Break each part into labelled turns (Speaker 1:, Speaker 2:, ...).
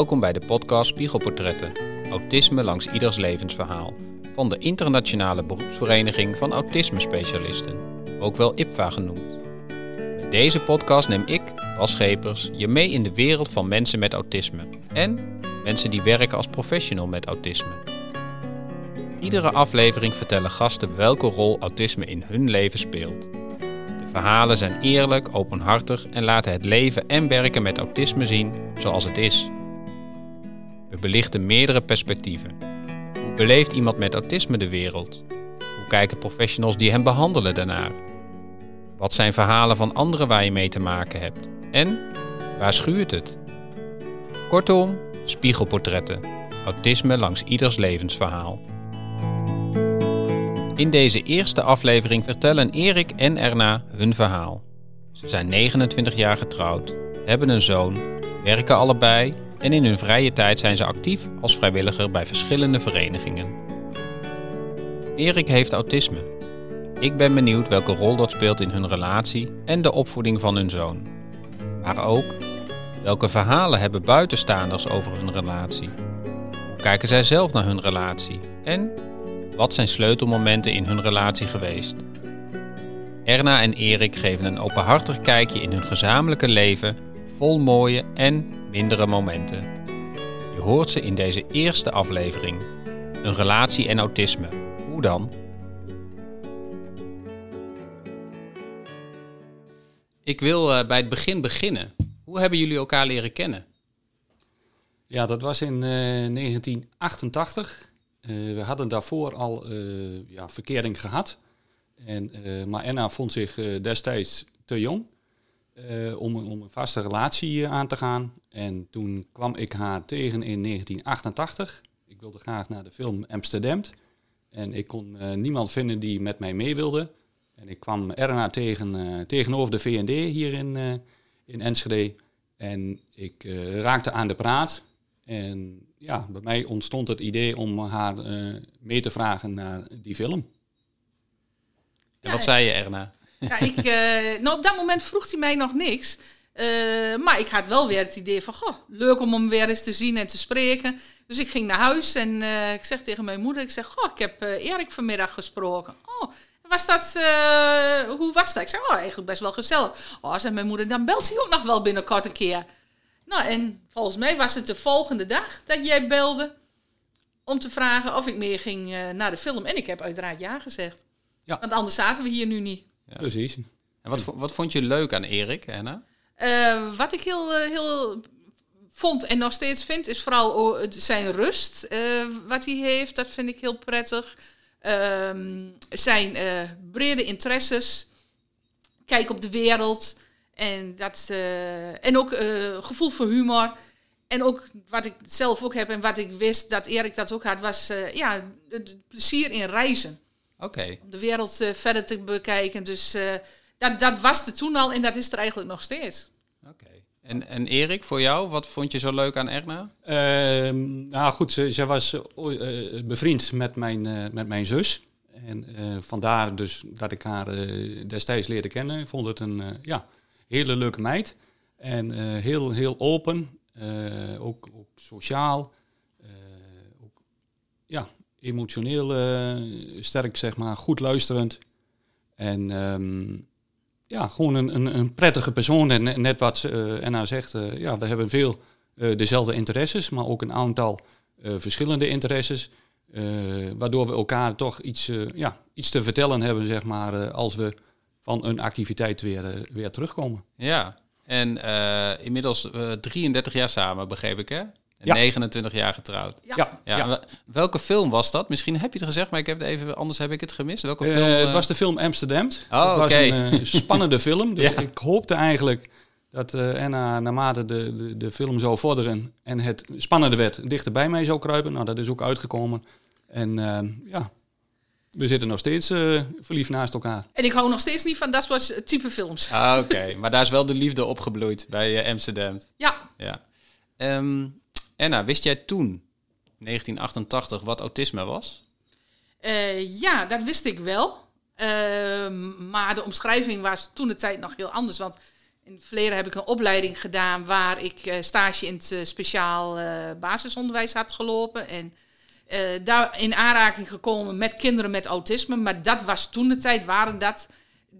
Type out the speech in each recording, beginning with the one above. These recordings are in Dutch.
Speaker 1: Welkom bij de podcast Spiegelportretten. Autisme langs ieders levensverhaal. Van de Internationale Beroepsvereniging van Autisme Specialisten, ook wel IPVA genoemd. Met deze podcast neem ik, Bas Schepers, je mee in de wereld van mensen met autisme. En mensen die werken als professional met autisme. Iedere aflevering vertellen gasten welke rol autisme in hun leven speelt. De verhalen zijn eerlijk, openhartig en laten het leven en werken met autisme zien zoals het is. We belichten meerdere perspectieven. Hoe beleeft iemand met autisme de wereld? Hoe kijken professionals die hem behandelen daarnaar? Wat zijn verhalen van anderen waar je mee te maken hebt? En waar schuurt het? Kortom, spiegelportretten. Autisme langs ieders levensverhaal. In deze eerste aflevering vertellen Erik en Erna hun verhaal. Ze zijn 29 jaar getrouwd, hebben een zoon, werken allebei en in hun vrije tijd zijn ze actief als vrijwilliger bij verschillende verenigingen. Erik heeft autisme. Ik ben benieuwd welke rol dat speelt in hun relatie en de opvoeding van hun zoon. Maar ook, welke verhalen hebben buitenstaanders over hun relatie? Hoe kijken zij zelf naar hun relatie? En wat zijn sleutelmomenten in hun relatie geweest? Erna en Erik geven een openhartig kijkje in hun gezamenlijke leven, vol mooie en mindere momenten. Je hoort ze in deze eerste aflevering. Een relatie en autisme. Hoe dan? Ik wil uh, bij het begin beginnen. Hoe hebben jullie elkaar leren kennen?
Speaker 2: Ja, dat was in uh, 1988. Uh, we hadden daarvoor al uh, ja, verkering gehad. En, uh, maar Anna vond zich destijds te jong om, om, een vaste relatie aan te gaan. En toen kwam ik haar tegen in 1988. Ik wilde graag naar de film Amsterdam. En ik kon niemand vinden die met mij mee wilde. En ik kwam Erna tegen, tegenover de VND hier in, in Enschede. En ik raakte aan de praat. En ja, bij mij ontstond het idee om haar mee te vragen naar die film.
Speaker 1: En wat zei je, Erna?
Speaker 3: Ja, ik, uh, nou, op dat moment vroeg hij mij nog niks. Uh, maar ik had wel weer het idee van, goh, leuk om hem weer eens te zien en te spreken. Dus ik ging naar huis en ik zeg tegen mijn moeder, ik zeg, goh, ik heb Erik vanmiddag gesproken. Oh, was dat, hoe was dat? Ik zeg, oh, eigenlijk best wel gezellig. Oh, zei mijn moeder, dan belt hij ook nog wel binnenkort een keer. Nou, en volgens mij was het de volgende dag dat jij belde om te vragen of ik meer ging naar de film. En ik heb uiteraard ja gezegd. Ja. Want anders zaten we hier nu niet.
Speaker 2: Ja. Precies.
Speaker 1: En wat, wat vond je leuk aan Erik, Anna?
Speaker 3: Uh, wat ik heel, uh, heel vond en nog steeds vind, is vooral zijn rust. wat hij heeft, dat vind ik heel prettig. Ehm, zijn brede interesses. Kijk op de wereld. En, dat, uh, en ook uh, gevoel voor humor. En ook wat ik zelf ook heb en wat ik wist dat Erik dat ook had, was uh, ja, het plezier in reizen.
Speaker 1: Okay.
Speaker 3: Om de wereld verder te bekijken. Dus dat, dat was er toen al en dat is er eigenlijk nog steeds.
Speaker 1: Oké. En, en Erik, voor jou, wat vond je zo leuk aan Erna?
Speaker 2: Ehm, nou goed, ze, ze was bevriend met mijn, met mijn zus. En vandaar dus dat ik haar destijds leerde kennen. Ik vond het een, ja, hele leuke meid. En uh, heel, heel open, uh, ook, ook, sociaal, uh, ook, ja, emotioneel sterk, zeg maar, goed luisterend. En um, ja, gewoon een, een, prettige persoon. En net wat Anna zegt, ja, we hebben veel dezelfde interesses, maar ook een aantal verschillende interesses. waardoor we elkaar toch iets, ja, iets te vertellen hebben, zeg maar, als we van een activiteit weer, weer terugkomen.
Speaker 1: Ja, en inmiddels uh, 33 jaar samen, begreep ik hè? En ja. 29 jaar getrouwd.
Speaker 3: Ja. ja.
Speaker 1: ja. Welke film was dat? Misschien heb je het gezegd, maar ik heb het even, anders heb ik het gemist. Welke film?
Speaker 2: het was de film Amsterdam.
Speaker 1: Oh,
Speaker 2: het was
Speaker 1: okay.
Speaker 2: een spannende film. Dus ik hoopte eigenlijk dat Anna naarmate de, de, de film zou vorderen en het spannender werd, dichter bij mij zou kruipen. Nou, dat is ook uitgekomen. En ja, we zitten nog steeds uh, verliefd naast elkaar.
Speaker 3: En ik hou nog steeds niet van dat soort type films.
Speaker 1: Ah, oké. maar daar is wel de liefde opgebloeid bij uh, Amsterdam.
Speaker 3: Ja.
Speaker 1: ja. Um, Anna, wist jij toen, 1988, wat autisme was?
Speaker 3: Uh, ja, dat wist ik wel. Ehm, maar de omschrijving was toen de tijd nog heel anders. Want in het verleden heb ik een opleiding gedaan waar ik eh, stage in het eh, speciaal eh, basisonderwijs had gelopen. En eh, daar in aanraking gekomen met kinderen met autisme. Maar dat was toen de tijd, waren dat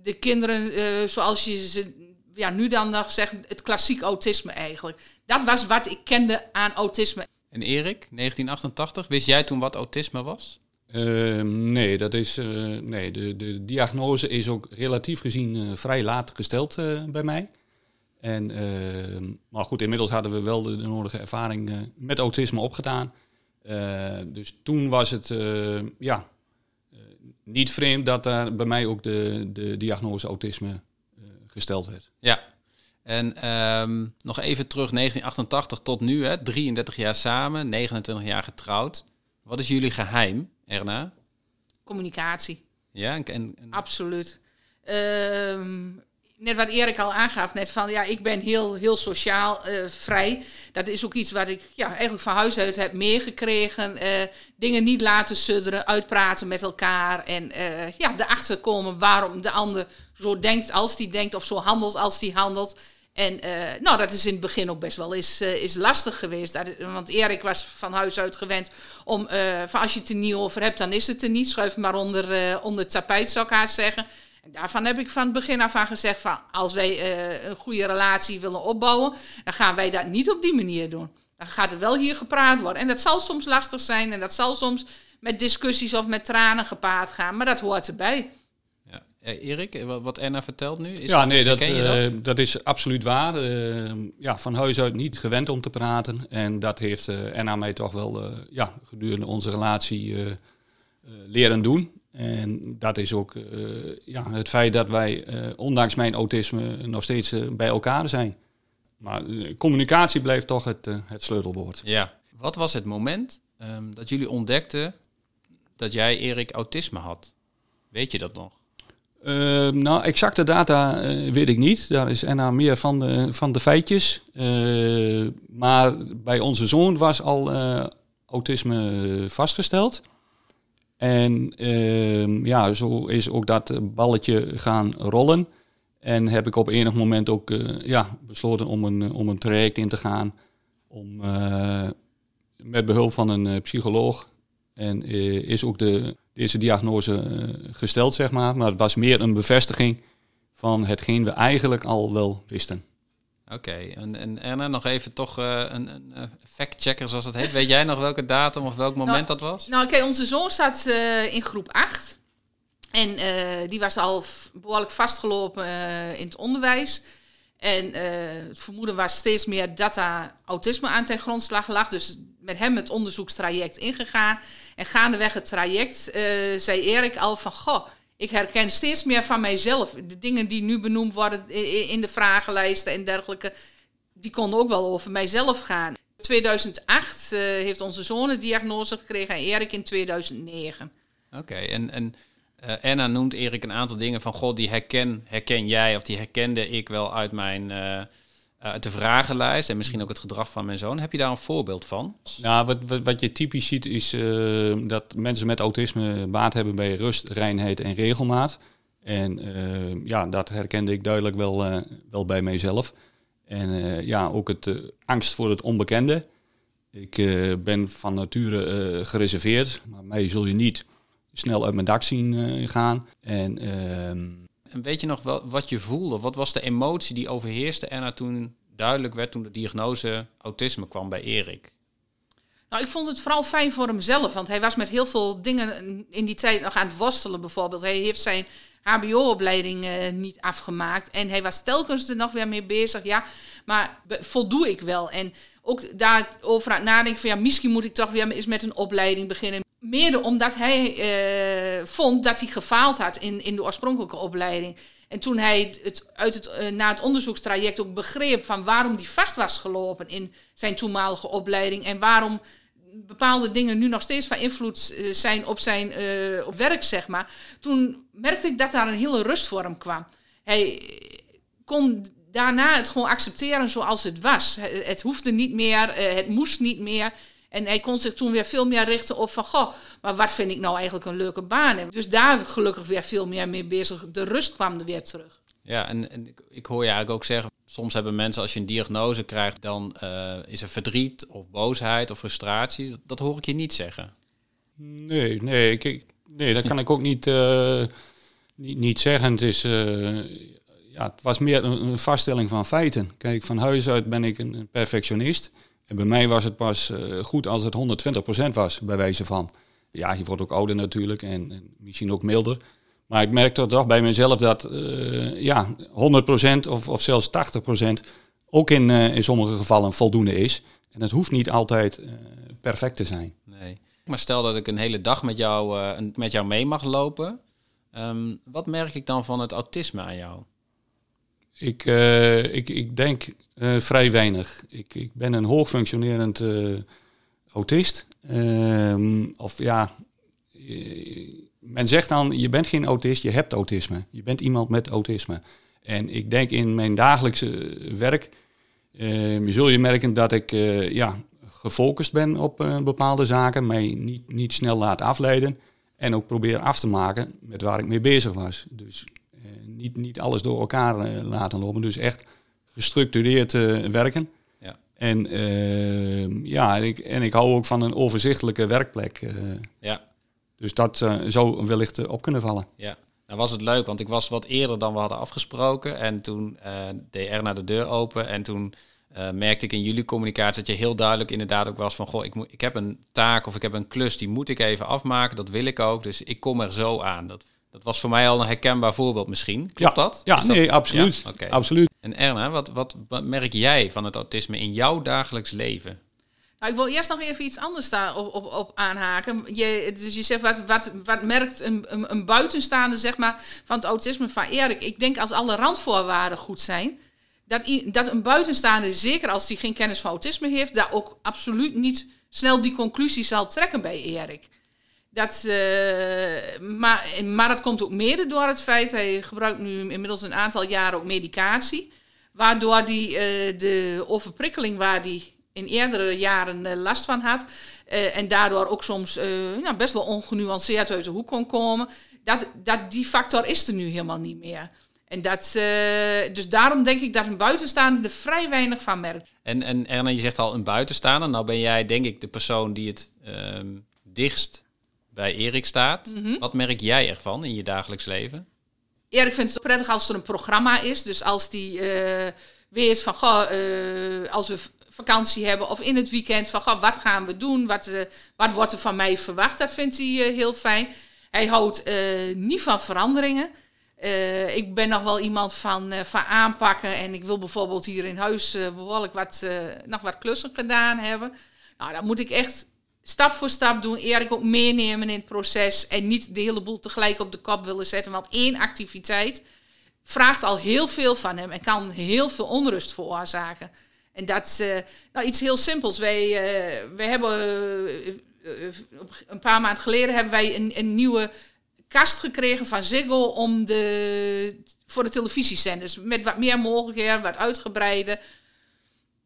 Speaker 3: de kinderen eh, zoals je ze ja, nu dan nog zegt, het klassiek autisme eigenlijk. Dat was wat ik kende aan autisme.
Speaker 1: En Erik, 1988, wist jij toen wat autisme was?
Speaker 2: Ehm, nee, dat is, eh, nee de, de diagnose is ook relatief gezien eh, vrij laat gesteld eh, bij mij. En, ehm, maar goed, inmiddels hadden we wel de, de nodige ervaring eh, met autisme opgedaan. Eh, dus toen was het eh, ja, niet vreemd dat daar bij mij ook de, de diagnose autisme gesteld werd.
Speaker 1: Ja. En ehm, nog even terug, 1988 tot nu, hè, 33 jaar samen, 29 jaar getrouwd. Wat is jullie geheim, Erna?
Speaker 3: Communicatie.
Speaker 1: Ja, en, en, en-
Speaker 3: Absoluut. Ehm, net wat Erik al aangaf, net van ja, ik ben heel, heel sociaal eh, vrij. Dat is ook iets wat ik ja, eigenlijk van huis uit heb meegekregen. Eh, dingen niet laten sudderen, uitpraten met elkaar. En eh, ja, erachter komen waarom de ander zo denkt als die denkt, of zo handelt als die handelt. En nou, dat is in het begin ook best wel eh, is lastig geweest. Want Erik was van huis uit gewend om, van als je het er niet over hebt, dan is het er niet. Schuif maar onder, onder tapijt, zou ik haast zeggen. En daarvan heb ik van het begin af aan gezegd van, als wij eh, een goede relatie willen opbouwen, dan gaan wij dat niet op die manier doen. Dan gaat het wel hier gepraat worden. En dat zal soms lastig zijn en dat zal soms met discussies of met tranen gepaard gaan, maar dat hoort erbij.
Speaker 1: ja. Eh, Erik, eh, wat, Erna vertelt nu? Is
Speaker 2: ja, nee, dat,
Speaker 1: dat?
Speaker 2: eh, dat is absoluut waar. Ja, van huis uit niet gewend om te praten. En dat heeft eh Enna mij toch wel eh, ja, gedurende onze relatie eh, eh, leren doen. En dat is ook eh, ja, het feit dat wij, eh, ondanks mijn autisme, nog steeds eh, bij elkaar zijn. Maar communicatie blijft toch het, het sleutelwoord.
Speaker 1: Ja. Wat was het moment ehm, dat jullie ontdekten dat jij, Erik, autisme had? Weet je dat nog?
Speaker 2: Ehm, nou, exacte data weet ik niet. Daar is Enna meer van de, van de feitjes. Maar bij onze zoon was al autisme vastgesteld. En ehm, ja, zo is ook dat balletje gaan rollen. En heb ik op enig moment ook eh, ja, besloten om een, om een traject in te gaan. Om eh, met behulp van een eh, psycholoog. En eh, is ook de, deze diagnose eh, gesteld, zeg maar. Maar het was meer een bevestiging van hetgeen we eigenlijk al wel wisten.
Speaker 1: Oké, en, en Erna, nog even toch eh, een, een eh, fact-checker zoals dat heet. Weet jij nog welke datum of welk moment dat was?
Speaker 3: Nou, kijk, onze zoon staat eh, in groep 8. En die was al behoorlijk vastgelopen in het onderwijs. En het vermoeden was steeds meer dat daar autisme aan ten grondslag lag. Dus met hem het onderzoekstraject ingegaan. En gaandeweg het traject zei Erik al van... Goh, ik herken steeds meer van mijzelf. De dingen die nu benoemd worden in de vragenlijsten en dergelijke... die konden ook wel over mijzelf gaan. 2008 eh, heeft onze zoon een diagnose gekregen en Erik in 2009.
Speaker 1: Oké, en, en eh, Erna noemt Erik een aantal dingen van... God, die herken, herken jij of die herkende ik wel uit, mijn, eh, uit de vragenlijst... en misschien ook het gedrag van mijn zoon. Heb je daar een voorbeeld van?
Speaker 2: Nou, wat, wat, je typisch ziet is eh, dat mensen met autisme baat hebben bij rust, reinheid en regelmaat. En eh, ja, dat herkende ik duidelijk wel, eh, wel bij mijzelf. En eh, ja, ook het eh, angst voor het onbekende. Ik eh, ben van nature eh, gereserveerd, maar mij zul je niet snel uit mijn dak zien eh, gaan. En ehm,
Speaker 1: weet je nog wel, wat je voelde? Wat was de emotie die overheerste Erna toen duidelijk werd... toen de diagnose autisme kwam bij Erik?
Speaker 3: Nou, ik vond het vooral fijn voor hemzelf, want hij was met heel veel dingen in die tijd nog aan het worstelen bijvoorbeeld. Hij heeft zijn HBO-opleiding eh, niet afgemaakt en hij was telkens er nog weer mee bezig. Ja, maar voldoe ik wel? En ook daarover aan het nadenken van ja, misschien moet ik toch weer eens met een opleiding beginnen. Mede omdat hij eh, vond dat hij gefaald had in, in de oorspronkelijke opleiding. En toen hij het, uit het, eh, na het onderzoekstraject ook begreep van waarom hij vast was gelopen in zijn toenmalige opleiding en waarom bepaalde dingen nu nog steeds van invloed eh, zijn op zijn op werk, zeg maar. Toen merkte ik dat daar een hele rust voor hem kwam. Hij kon daarna het gewoon accepteren zoals het was. Het, het hoefde niet meer, het moest niet meer. En hij kon zich toen weer veel meer richten op van... Goh, maar wat vind ik nou eigenlijk een leuke baan? En Dus daar gelukkig weer veel meer mee bezig. De rust kwam er weer terug.
Speaker 1: Ja, en, en ik, ik hoor je eigenlijk ook zeggen... soms hebben mensen als je een diagnose krijgt, dan uh, is er verdriet of boosheid of frustratie. Dat hoor ik je niet zeggen.
Speaker 2: Nee, nee, ik, nee dat kan ik ook niet, uh, niet, niet zeggen. Het, is, uh, ja, het was meer een, een, vaststelling van feiten. Kijk, van huis uit ben ik een perfectionist. En bij mij was het pas goed als het 120% was, bij wijze van. Ja, je wordt ook ouder natuurlijk en, en misschien ook milder. Maar ik merk toch bij mezelf dat uh, ja, 100% of, of zelfs 80% ook in, uh, in sommige gevallen voldoende is. En het hoeft niet altijd uh, perfect te zijn.
Speaker 1: Nee. Maar stel dat ik een hele dag met jou, met jou mee mag lopen. Um, wat merk ik dan van het autisme aan jou?
Speaker 2: Ik, ik, ik denk vrij weinig. Ik, ik ben een hoogfunctionerend autist. Ehm, of ja men zegt dan, je bent geen autist, je hebt autisme. Je bent iemand met autisme. En ik denk in mijn dagelijkse werk, uh, zul je merken dat ik uh, ja, gefocust ben op uh, bepaalde zaken, mij niet, niet snel laat afleiden en ook probeer af te maken met waar ik mee bezig was. Dus niet, niet alles door elkaar laten lopen, dus echt gestructureerd werken. Ja. En, ja, en, ik, en ik hou ook van een overzichtelijke werkplek. ja. Dus dat uh, zou wellicht op kunnen vallen.
Speaker 1: Ja, dan was het leuk, want ik was wat eerder dan we hadden afgesproken. En toen deed er naar de deur open. En toen merkte ik in jullie communicatie dat je heel duidelijk inderdaad ook was van... Goh, ik, moet, ik heb een taak of ik heb een klus, die moet ik even afmaken. Dat wil ik ook, dus ik kom er zo aan. Dat, dat was voor mij al een herkenbaar voorbeeld misschien. Klopt
Speaker 2: ja,
Speaker 1: dat?
Speaker 2: Ja, nee, absoluut. Ja, absoluut.
Speaker 1: En Erna, wat, wat, wat merk jij van het autisme in jouw dagelijks leven?
Speaker 3: Nou, ik wil eerst nog even iets anders daar op, op, op aanhaken. Je, dus je zegt, wat, wat, wat merkt een, een, een buitenstaande zeg maar, van het autisme van Erik? Ik denk als alle randvoorwaarden goed zijn, dat, dat een buitenstaande, zeker als hij geen kennis van autisme heeft, daar ook absoluut niet snel die conclusie zal trekken bij Erik. Dat, maar, maar dat komt ook mede door het feit, hij gebruikt nu inmiddels een aantal jaren ook medicatie, waardoor die, uh, de overprikkeling waar die in eerdere jaren uh, last van had. Uh, en daardoor ook soms nou, best wel ongenuanceerd uit de hoek kon komen. Dat, dat, die factor is er nu helemaal niet meer. En dat, dus daarom denk ik dat een buitenstaander er vrij weinig van merkt.
Speaker 1: En, en Erna, je zegt al een buitenstaander. Nou ben jij denk ik de persoon die het ehm, dichtst bij Erik staat. Mm -hmm. Wat merk jij ervan in je dagelijks leven?
Speaker 3: Erik vindt het prettig als er een programma is. Dus als die weet van, goh, als we vakantie hebben of in het weekend van goh, wat gaan we doen, wat, uh, wat wordt er van mij verwacht, dat vindt hij uh, heel fijn. Hij houdt uh, niet van veranderingen. ik ben nog wel iemand van, van aanpakken en ik wil bijvoorbeeld hier in huis behoorlijk wat, nog wat klussen gedaan hebben. Nou, dat moet ik echt stap voor stap doen. Erik ook meenemen in het proces en niet de hele boel tegelijk op de kop willen zetten. Want één activiteit vraagt al heel veel van hem en kan heel veel onrust veroorzaken. En dat is uh, nou, iets heel simpels. Wij, uh, hebben uh, een paar maanden geleden hebben wij een, een, nieuwe kast gekregen van Ziggo om de, voor de televisiezenders. Met wat meer mogelijkheden, wat uitgebreider.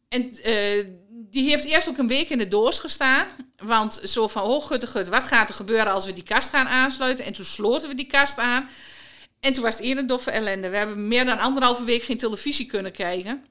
Speaker 3: En die heeft eerst ook een week in de doos gestaan. Want zo van, oh gut, wat gaat er gebeuren als we die kast gaan aansluiten? En toen sloten we die kast aan. En toen was het eerder doffe ellende. We hebben meer dan anderhalve week geen televisie kunnen kijken.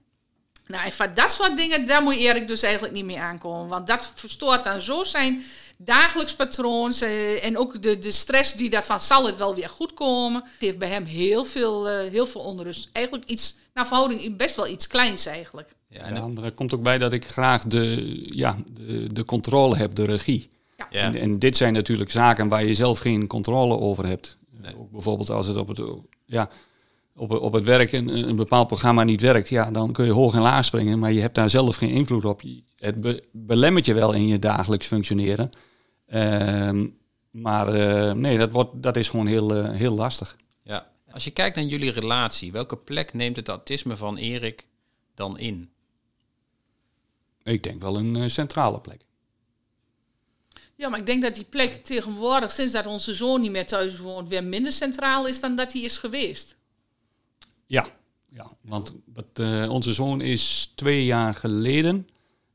Speaker 3: Nou, en van dat soort dingen, daar moet Erik dus eigenlijk niet mee aankomen. Want dat verstoort dan zo zijn dagelijks patroons. Eh, en ook de, de stress die daarvan zal het wel weer goed komen. heeft bij hem heel veel, uh, heel veel onrust. Eigenlijk iets, naar verhouding, best wel iets kleins eigenlijk.
Speaker 2: Ja, en er komt ook bij dat ik graag de, ja, de, de controle heb, de regie. Ja. En, en, dit zijn natuurlijk zaken waar je zelf geen controle over hebt. Nee. Ook bijvoorbeeld als het op het... Ja, op, op het werk een, een bepaald programma niet werkt, ja, dan kun je hoog en laag springen, maar je hebt daar zelf geen invloed op. Het be, belemmert je wel in je dagelijks functioneren. Uh, maar uh, nee, dat, wordt, dat is gewoon heel, uh, heel lastig.
Speaker 1: Ja. Als je kijkt naar jullie relatie, welke plek neemt het autisme van Erik dan in?
Speaker 2: Ik denk wel een uh, centrale plek.
Speaker 3: Ja, maar ik denk dat die plek tegenwoordig, sinds dat onze zoon niet meer thuis woont, weer minder centraal is dan dat hij is geweest.
Speaker 2: Ja, ja want uh, onze zoon is twee jaar geleden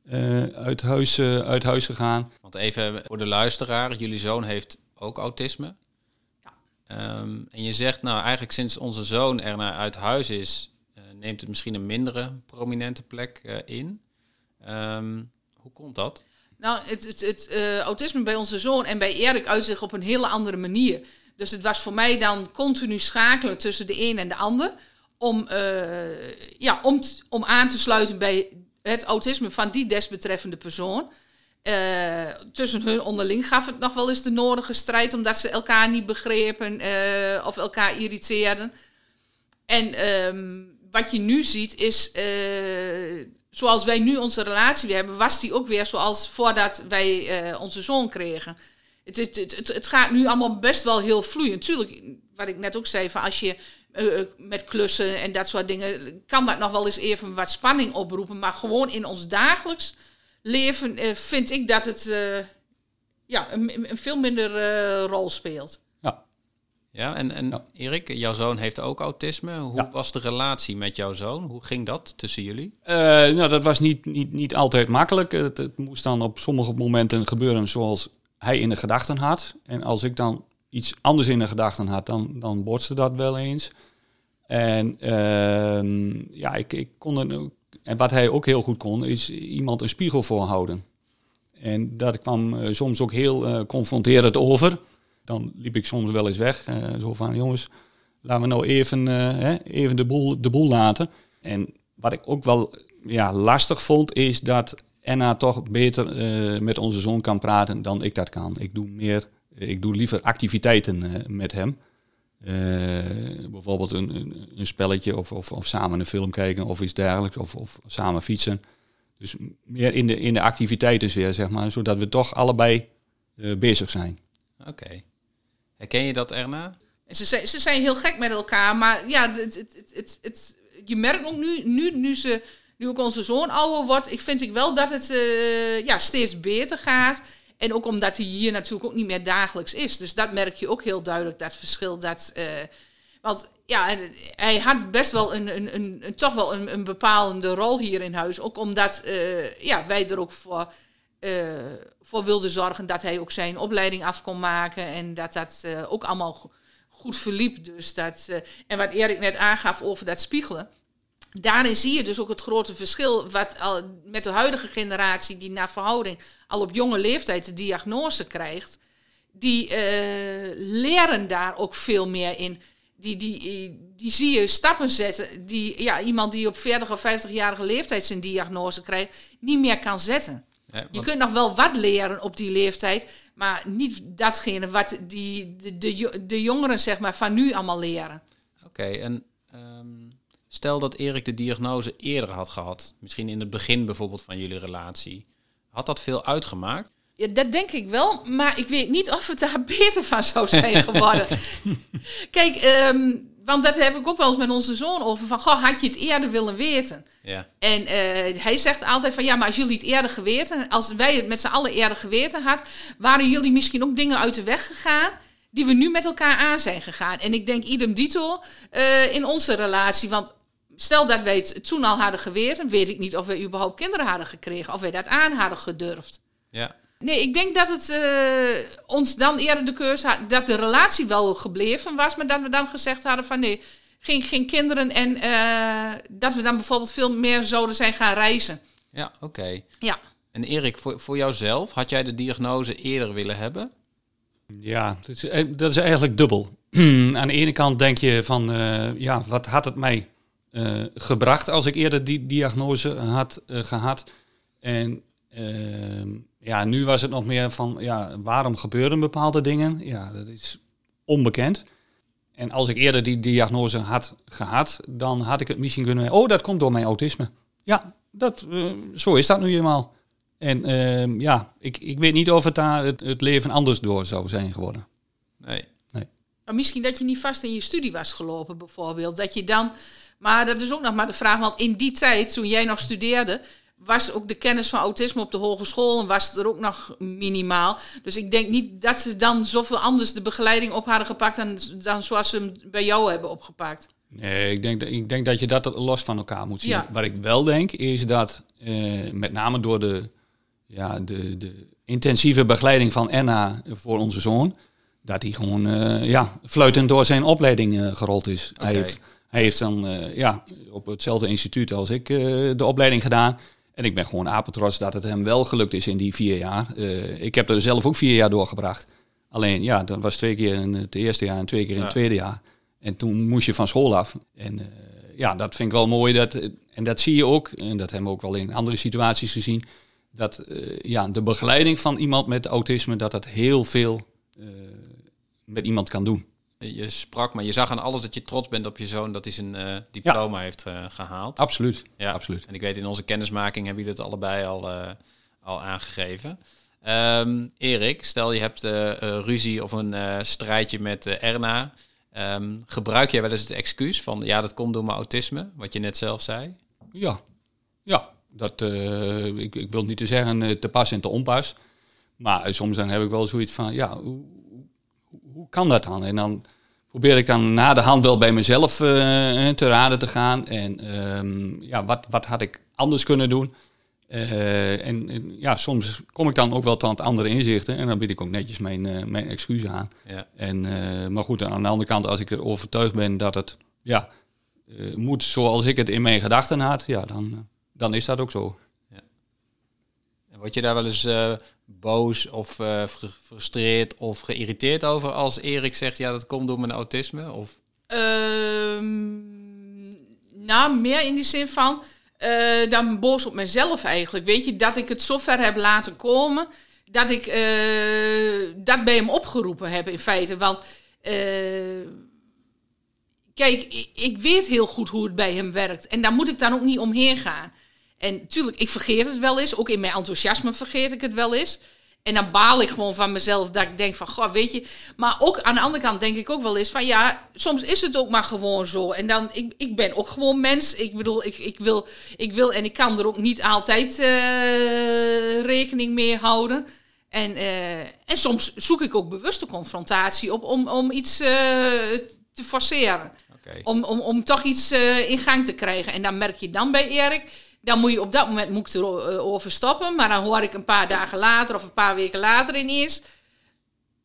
Speaker 2: uh, uit, huis, uh, uit huis gegaan.
Speaker 1: Want even voor de luisteraar, jullie zoon heeft ook autisme. Ja. Um, en je zegt nou eigenlijk sinds onze zoon er naar uit huis is, neemt het misschien een mindere prominente plek eh, in. Ehm, hoe komt dat?
Speaker 3: Nou, het, het, het eh, autisme bij onze zoon en bij Erik uit zich op een hele andere manier. Dus het was voor mij dan continu schakelen tussen de een en de ander. Om, eh, ja, om, om aan te sluiten bij het autisme van die desbetreffende persoon. Eh, tussen hun onderling gaf het nog wel eens de nodige strijd, omdat ze elkaar niet begrepen of elkaar irriteerden. En ehm, wat je nu ziet is, zoals wij nu onze relatie hebben, was die ook weer zoals voordat wij eh, onze zoon kregen. Het, het, het, het, gaat nu allemaal best wel heel vloeiend. Tuurlijk, wat ik net ook zei, van als je eh, met klussen en dat soort dingen, kan dat nog wel eens even wat spanning oproepen. Maar gewoon in ons dagelijks leven eh, vind ik dat het eh, ja, een, een veel minder eh, rol speelt.
Speaker 2: Ja.
Speaker 1: En, en
Speaker 2: Ja.
Speaker 1: Erik, jouw zoon heeft ook autisme. Hoe
Speaker 2: Ja.
Speaker 1: was de relatie met jouw zoon? Hoe ging dat tussen jullie?
Speaker 2: Eh, nou, dat was niet, niet, niet altijd makkelijk. Het, het moest dan op sommige momenten gebeuren zoals hij in de gedachten had. En als ik dan iets anders in de gedachten had, dan, dan botste dat wel eens. En ehm, ja, ik, ik kon En wat hij ook heel goed kon, is iemand een spiegel voorhouden. En dat kwam eh, soms ook heel eh, confronterend over. Dan liep ik soms wel eens weg. eh, zo van, jongens, laten we nou even, eh, even de, boel, de boel laten. En wat ik ook wel ja, lastig vond, is dat Anna toch beter eh, met onze zoon kan praten dan ik dat kan. Ik doe meer, ik doe liever activiteiten met hem. Bijvoorbeeld een, een, spelletje of, of, of samen een film kijken of iets dergelijks. Of, of samen fietsen. Dus meer in de, in de activiteitensfeer, zeg maar. Zodat we toch allebei bezig zijn.
Speaker 1: Oké. Herken je dat, Erna?
Speaker 3: Ze, zijn, ze zijn heel gek met elkaar, maar ja, het, het, het, het, je merkt ook nu, nu, nu, ze, nu ook onze zoon ouder wordt, ik vind ik wel dat het eh, ja, steeds beter gaat. En ook omdat hij hier natuurlijk ook niet meer dagelijks is. Dus dat merk je ook heel duidelijk, dat verschil. Dat, eh, want ja, en hij had best wel een, een, een, toch wel een, een bepalende rol hier in huis. Ook omdat eh, ja, wij er ook voor, eh, voor wilden zorgen dat hij ook zijn opleiding af kon maken. En dat dat eh, ook allemaal go- goed verliep. Dus dat, eh, en wat Erik net aangaf over dat spiegelen. Daarin zie je dus ook het grote verschil wat al met de huidige generatie die naar verhouding al op jonge leeftijd de diagnose krijgt. Die eh, leren daar ook veel meer in. Die, die, die zie je stappen zetten die ja, iemand die op 40 of 50-jarige leeftijd zijn diagnose krijgt, niet meer kan zetten. Je kunt nog wel wat leren op die leeftijd, maar niet datgene wat die, de, de, de jongeren zeg maar, van nu allemaal leren.
Speaker 1: Oké, en ehm, stel dat Erik de diagnose eerder had gehad. Misschien in het begin bijvoorbeeld van jullie relatie. Had dat veel uitgemaakt?
Speaker 3: Ja, dat denk ik wel, maar ik weet niet of het daar beter van zou zijn geworden. Kijk, ehm, want dat heb ik ook wel eens met onze zoon over. Van, goh, had je het eerder willen weten?
Speaker 1: Ja.
Speaker 3: En eh, hij zegt altijd van, ja, maar als jullie het eerder geweten... als wij het met z'n allen eerder geweten had... waren jullie misschien ook dingen uit de weg gegaan... die we nu met elkaar aan zijn gegaan. En ik denk idem dito eh, in onze relatie. Want stel dat wij het toen al hadden geweten... weet ik niet of wij überhaupt kinderen hadden gekregen... of wij dat aan hadden gedurfd.
Speaker 1: Ja.
Speaker 3: Nee, ik denk dat het eh, ons dan eerder de keuze had, dat de relatie wel gebleven was, maar dat we dan gezegd hadden van nee, geen, geen kinderen en eh, dat we dan bijvoorbeeld veel meer zouden zijn gaan reizen.
Speaker 1: Ja, oké.
Speaker 3: Ja,
Speaker 1: En Erik, voor, voor jouzelf, had jij de diagnose eerder willen hebben?
Speaker 2: Ja, dat is, eh, dat is eigenlijk dubbel. Aan de ene kant denk je van, eh, ja, wat had het mij eh, gebracht als ik eerder die diagnose had eh, gehad? En ehm, ja, nu was het nog meer van, ja, waarom gebeuren bepaalde dingen? Ja, dat is onbekend. En als ik eerder die diagnose had gehad, dan had ik het misschien kunnen... Oh, dat komt door mijn autisme. Ja, dat, eh, zo is dat nu eenmaal. En ehm, ja, ik, ik weet niet of het daar het, het leven anders door zou zijn geworden.
Speaker 1: Nee.
Speaker 3: maar misschien dat je niet vast in je studie was gelopen bijvoorbeeld. Dat je dan, maar dat is ook nog maar de vraag, want in die tijd, toen jij nog studeerde, was ook de kennis van autisme op de hogeschool en was het er ook nog minimaal. Dus ik denk niet dat ze dan zoveel anders de begeleiding op hadden gepakt dan, dan zoals ze hem bij jou hebben opgepakt.
Speaker 2: Nee, ik denk, dat- ik denk dat je dat los van elkaar moet zien.
Speaker 3: Ja.
Speaker 2: Wat ik wel denk, is dat eh, met name door de, ja, de, de intensieve begeleiding van Enna voor onze zoon, dat hij gewoon eh, ja, fluitend door zijn opleiding eh, gerold is. Hij heeft Hij heeft dan eh, ja, op hetzelfde instituut als ik de opleiding gedaan. En ik ben gewoon apetrots dat het hem wel gelukt is in die vier jaar. Eh, ik heb er zelf ook vier jaar doorgebracht. Alleen ja, dat was twee keer in het eerste jaar en twee keer in het tweede jaar. En toen moest je van school af. En eh, ja, dat vind ik wel mooi. Dat, en dat zie je ook, en dat hebben we ook wel in andere situaties gezien. Dat eh, ja, de begeleiding van iemand met autisme, dat dat heel veel eh, met iemand kan doen.
Speaker 1: Je sprak, maar je zag aan alles dat je trots bent op je zoon dat hij zijn eh, diploma heeft eh, gehaald.
Speaker 2: Absoluut.
Speaker 1: Ja,
Speaker 2: absoluut.
Speaker 1: En ik weet in onze kennismaking hebben jullie het allebei al, eh, al aangegeven. Ehm, Erik, stel je hebt ruzie of een strijdje met Erna. Ehm, gebruik jij wel eens het excuus van ja, dat komt door mijn autisme, wat je net zelf zei?
Speaker 2: Ja, ja. Dat, ik, ik wil niet te zeggen te pas en te onpas. Maar soms dan heb ik wel zoiets van, ja, kan dat dan? En dan probeer ik dan na de hand wel bij mezelf eh, te raden te gaan. En ehm, ja, wat, wat had ik anders kunnen doen? Eh, en, en ja, soms kom ik dan ook wel tot andere inzichten. En dan bied ik ook netjes mijn, eh, mijn excuses aan.
Speaker 1: Ja.
Speaker 2: En, maar goed, aan de andere kant, als ik er overtuigd ben dat het ja, moet zoals ik het in mijn gedachten had, ja, dan, dan is dat ook zo.
Speaker 1: Word je daar wel eens eh, boos of eh, fr- gefrustreerd of geïrriteerd over als Erik zegt ja, dat komt door mijn autisme? Of
Speaker 3: Ehm, nou, meer in die zin van eh, dan boos op mezelf eigenlijk. Weet je, dat ik het zover heb laten komen dat ik dat bij hem opgeroepen heb in feite. Want kijk, ik weet heel goed hoe het bij hem werkt. En daar moet ik dan ook niet omheen gaan. En natuurlijk, ik vergeet het wel eens. Ook in mijn enthousiasme vergeet ik het wel eens. En dan baal ik gewoon van mezelf dat ik denk van, goh, weet je. Maar ook aan de andere kant denk ik ook wel eens van, ja, soms is het ook maar gewoon zo. En dan, ik, ik ben ook gewoon mens. Ik bedoel, ik, ik, wil, ik wil en ik kan er ook niet altijd eh, rekening mee houden. En, eh, en soms zoek ik ook bewust de confrontatie op om, om iets eh, te forceren. Om, om, om toch iets in gang te krijgen. En dan merk je dan bij Erik, dan moet je op dat moment moet ik erover stoppen. Maar dan hoor ik een paar dagen later of een paar weken later ineens.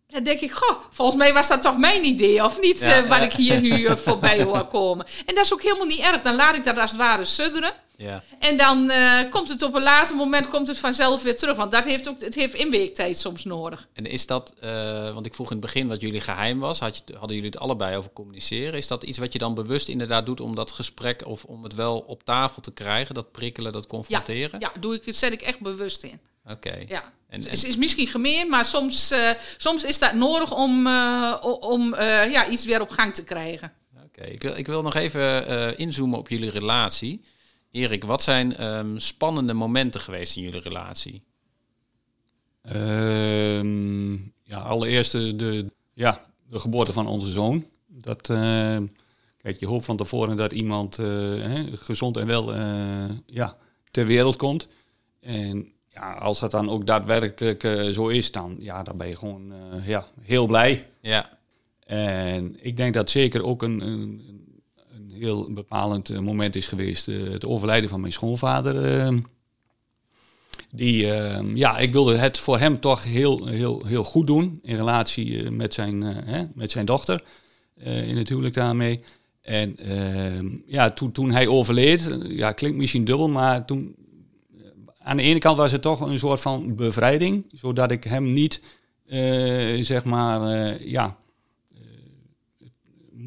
Speaker 3: Dan denk ik, goh, volgens mij was dat toch mijn idee, of niet?
Speaker 1: Ja,
Speaker 3: eh,
Speaker 1: ja.
Speaker 3: ik hier nu eh, voorbij hoor komen. En dat is ook helemaal niet erg. Dan laat ik dat als het ware sudderen.
Speaker 1: Ja.
Speaker 3: En dan eh, komt het op een later moment komt het vanzelf weer terug. Want dat heeft ook, het heeft inweektijd soms nodig.
Speaker 1: En is dat, eh, want ik vroeg in het begin wat jullie geheim was, had je, hadden jullie het allebei over communiceren? Is dat iets wat je dan bewust inderdaad doet om dat gesprek of om het wel op tafel te krijgen, dat prikkelen, dat confronteren?
Speaker 3: Ja, doe ik, zet ik echt bewust in.
Speaker 1: Oké.
Speaker 3: Ja.
Speaker 1: En-
Speaker 3: Het
Speaker 1: en-
Speaker 3: is, is misschien gemeen, maar soms, eh, soms is dat nodig om, om ja, iets weer op gang te krijgen.
Speaker 1: Oké, ik, wil, ik wil nog even inzoomen op jullie relatie. Erik, wat zijn ehm, spannende momenten geweest in jullie relatie?
Speaker 2: Ehm, ja, allereerst de, de, ja, de geboorte van onze zoon. Dat, eh, kijk, je hoopt van tevoren dat iemand eh, hè, gezond en wel eh, ja, ter wereld komt. En ja, als dat dan ook daadwerkelijk zo is, dan, ja, dan ben je gewoon ja, heel blij.
Speaker 1: Ja,
Speaker 2: En ik denk dat zeker ook een, een heel bepalend eh, moment is geweest. eh, het overlijden van mijn schoonvader. eh, die, ja, ik wilde het voor hem toch heel, heel, heel goed doen. In relatie met, zijn, hè, met zijn dochter. in het huwelijk daarmee. En eh, ja, toen, toen hij overleed, ja, klinkt misschien dubbel, maar toen. Aan de ene kant was het toch een soort van bevrijding. Zodat ik hem niet, zeg maar, ja,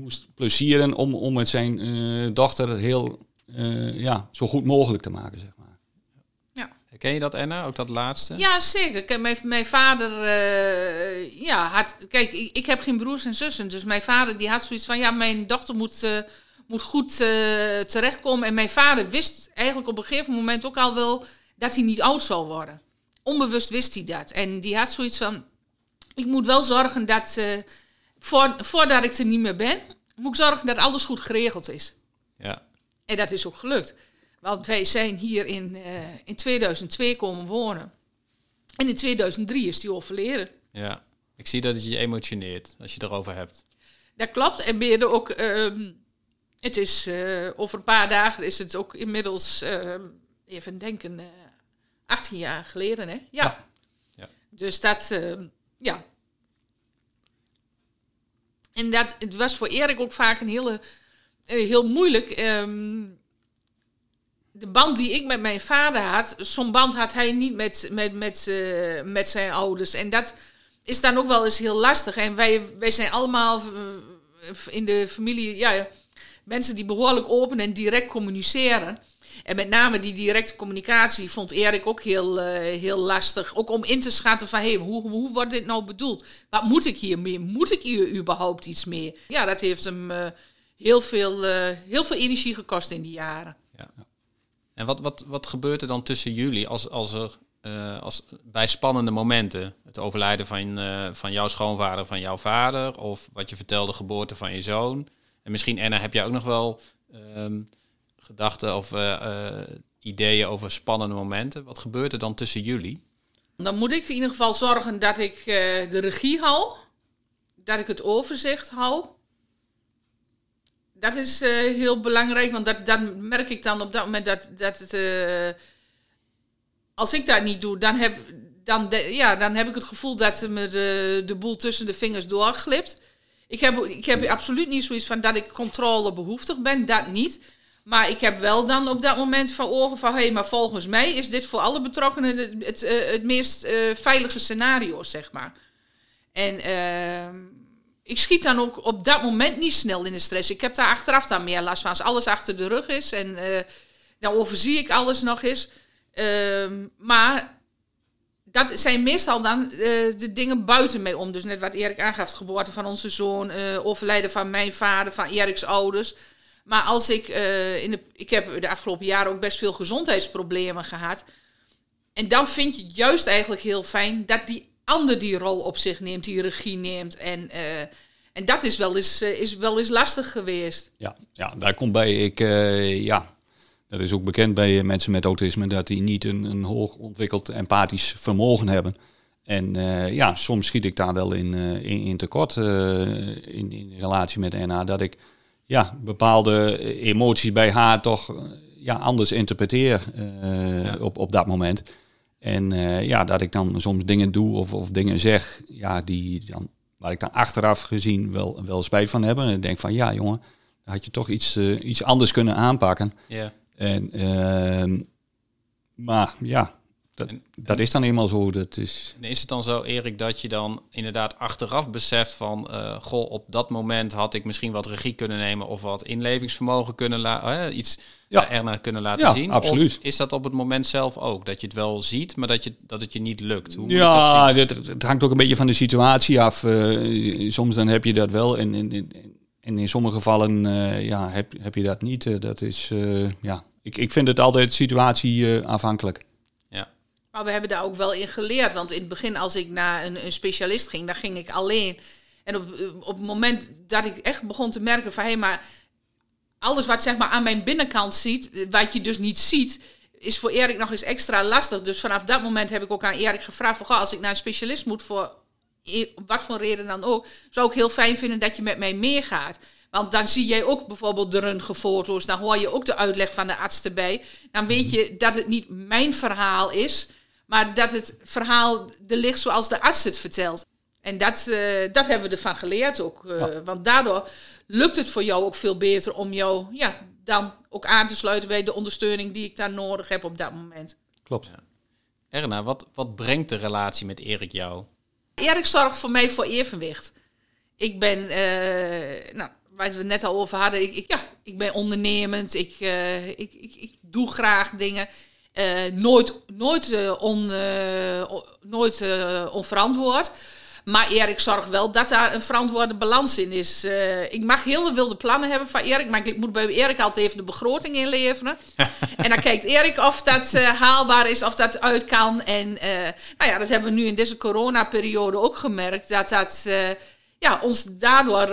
Speaker 2: moest plezieren om, om met zijn eh, dochter heel eh, ja, zo goed mogelijk te maken, zeg maar.
Speaker 1: herken je dat Anna, ook dat laatste?
Speaker 3: Ja, zeker. Mijn, mijn vader, eh, ja, had, kijk, ik, ik heb geen broers en zussen, dus mijn vader die had zoiets van, ja, mijn dochter moet, moet goed eh, terechtkomen. En mijn vader wist eigenlijk op een gegeven moment ook al wel dat hij niet oud zou worden. Onbewust wist hij dat. En die had zoiets van, ik moet wel zorgen dat, voor, voordat ik er niet meer ben, moet ik zorgen dat alles goed geregeld is.
Speaker 1: Ja,
Speaker 3: En dat is ook gelukt. Want wij zijn hier in, eh, in 2002 komen wonen. En in 2003 is die overleden.
Speaker 1: ja. Ik zie dat het je emotioneert als je het erover hebt.
Speaker 3: Dat klopt. En ben je er ook... ehm, het is eh, over een paar dagen is het ook inmiddels... ehm, even denken... eh 18 jaar geleden, hè? Ja.
Speaker 2: Ja.
Speaker 1: Ja.
Speaker 3: Dus dat... ehm, ja. En dat, het was voor Erik ook vaak een hele heel moeilijk. Ehm, de band die ik met mijn vader had, zo'n band had hij niet met, met, met, uh, met zijn ouders. En dat is dan ook wel eens heel lastig. En wij, wij zijn allemaal in de familie ja, mensen die behoorlijk open en direct communiceren. En met name die directe communicatie vond Erik ook heel, uh, heel lastig. Ook om in te schatten van, hey, hoe, hoe wordt dit nou bedoeld? Wat moet ik hier mee? Moet ik hier überhaupt iets mee? Ja, dat heeft hem uh, heel, veel, uh, heel veel energie gekost in die jaren. Ja.
Speaker 1: En wat, wat, wat gebeurt er dan tussen jullie als, als er als, bij spannende momenten? Het overlijden van, van jouw schoonvader, van jouw vader, of wat je vertelde, geboorte van je zoon. En misschien, Anna, heb jij ook nog wel um, gedachten of uh, uh, ideeën over spannende momenten. Wat gebeurt er dan tussen jullie?
Speaker 3: Dan moet ik in ieder geval zorgen dat ik uh, de regie hou. Dat ik het overzicht hou. Dat is heel belangrijk, want dat, dat merk ik dan op dat moment dat, dat het. als ik dat niet doe, dan heb, dan, ja, dan heb ik het gevoel dat me de, de boel tussen de vingers doorglipt. Ik heb, ik heb absoluut niet zoiets van dat ik controlebehoeftig ben, dat niet. Maar ik heb wel dan op dat moment van ogen van... hé, hey, maar volgens mij is dit voor alle betrokkenen het, het, uh, het meest uh, veilige scenario, zeg maar. En uh, ik schiet dan ook op dat moment niet snel in de stress. Ik heb daar achteraf dan meer last van. Als alles achter de rug is en uh, dan overzie ik alles nog eens. Ehm, maar dat zijn meestal dan de dingen buiten mij om. Dus net wat Erik aangaf, geboorte van onze zoon... overlijden van mijn vader, van Eriks ouders... Maar als ik uh, in de. Ik heb de afgelopen jaren ook best veel gezondheidsproblemen gehad. En dan vind je het juist eigenlijk heel fijn dat die ander die rol op zich neemt, die regie neemt. En, uh, en dat is wel, eens, uh, is wel eens lastig geweest.
Speaker 2: Ja, ja daar komt bij. Ik, ja, dat is ook bekend bij mensen met autisme, dat die niet een, een hoog ontwikkeld empathisch vermogen hebben. En ja, soms schiet ik daar wel in, in, in tekort in, in relatie met NA. Dat ik ja, bepaalde emoties bij haar toch ja, anders interpreteer uh, op, op dat moment. En uh, ja, dat ik dan soms dingen doe of, of dingen zeg, ja, die dan, waar ik dan achteraf gezien wel, wel spijt van heb. En ik denk van, ja jongen, dan had je toch iets, uh, iets anders kunnen aanpakken. Ja. En, ehm, maar ja, dat, dat is dan eenmaal zo. Dat is...
Speaker 1: En is het dan zo, Erik, dat je dan inderdaad achteraf beseft van... Uh, goh, op dat moment had ik misschien wat regie kunnen nemen... of wat inlevingsvermogen kunnen laten... Uh, iets ja. ernaar kunnen laten
Speaker 2: ja,
Speaker 1: zien?
Speaker 2: absoluut.
Speaker 1: Of is dat op het moment zelf ook? Dat je het wel ziet, maar dat, je, dat het je niet lukt? Hoe
Speaker 2: ja, het, het, hangt ook een beetje van de situatie af. Uh, soms dan heb je dat wel en, en, in sommige gevallen ja, heb, heb je dat niet. dat is, ja... ik, ik vind het altijd situatie afhankelijk.
Speaker 3: Maar we hebben daar ook wel in geleerd. Want in het begin, als ik naar een, een specialist ging, dan ging ik alleen. En op, op het moment dat ik echt begon te merken van hé, hey, maar alles wat zeg maar aan mijn binnenkant ziet, wat je dus niet ziet, is voor Erik nog eens extra lastig. Dus vanaf dat moment heb ik ook aan Erik gevraagd van, goh, als ik naar een specialist moet voor wat voor reden dan ook, zou ik heel fijn vinden dat je met mij meegaat. Want dan zie jij ook bijvoorbeeld de röntgenfoto's, dan hoor je ook de uitleg van de arts erbij. Dan weet je dat het niet mijn verhaal is, maar dat het verhaal er ligt zoals de arts het vertelt. En dat, uh, dat hebben we ervan geleerd ook. Uh, ja. Want daardoor lukt het voor jou ook veel beter om jou ja, dan ook aan te sluiten bij de ondersteuning die ik daar nodig heb op dat moment.
Speaker 2: Klopt. Ja.
Speaker 1: Erna, wat, wat brengt de relatie met Erik jou?
Speaker 3: Erik zorgt voor mij voor evenwicht. Ik ben, uh, nou, waar we het net al over hadden, ik, ik ja, ik ben ondernemend, ik, ik, ik, ik doe graag dingen. Uh, nooit nooit, uh, on, uh, nooit onverantwoord. Maar Erik zorgt wel dat daar een verantwoorde balans in is. ik mag heel wilde plannen hebben van Erik, maar ik moet bij Erik altijd even de begroting inleveren. en dan kijkt Erik of dat haalbaar is, of dat uit kan. En nou ja, dat hebben we nu in deze coronaperiode ook gemerkt. Dat dat ja, ons daardoor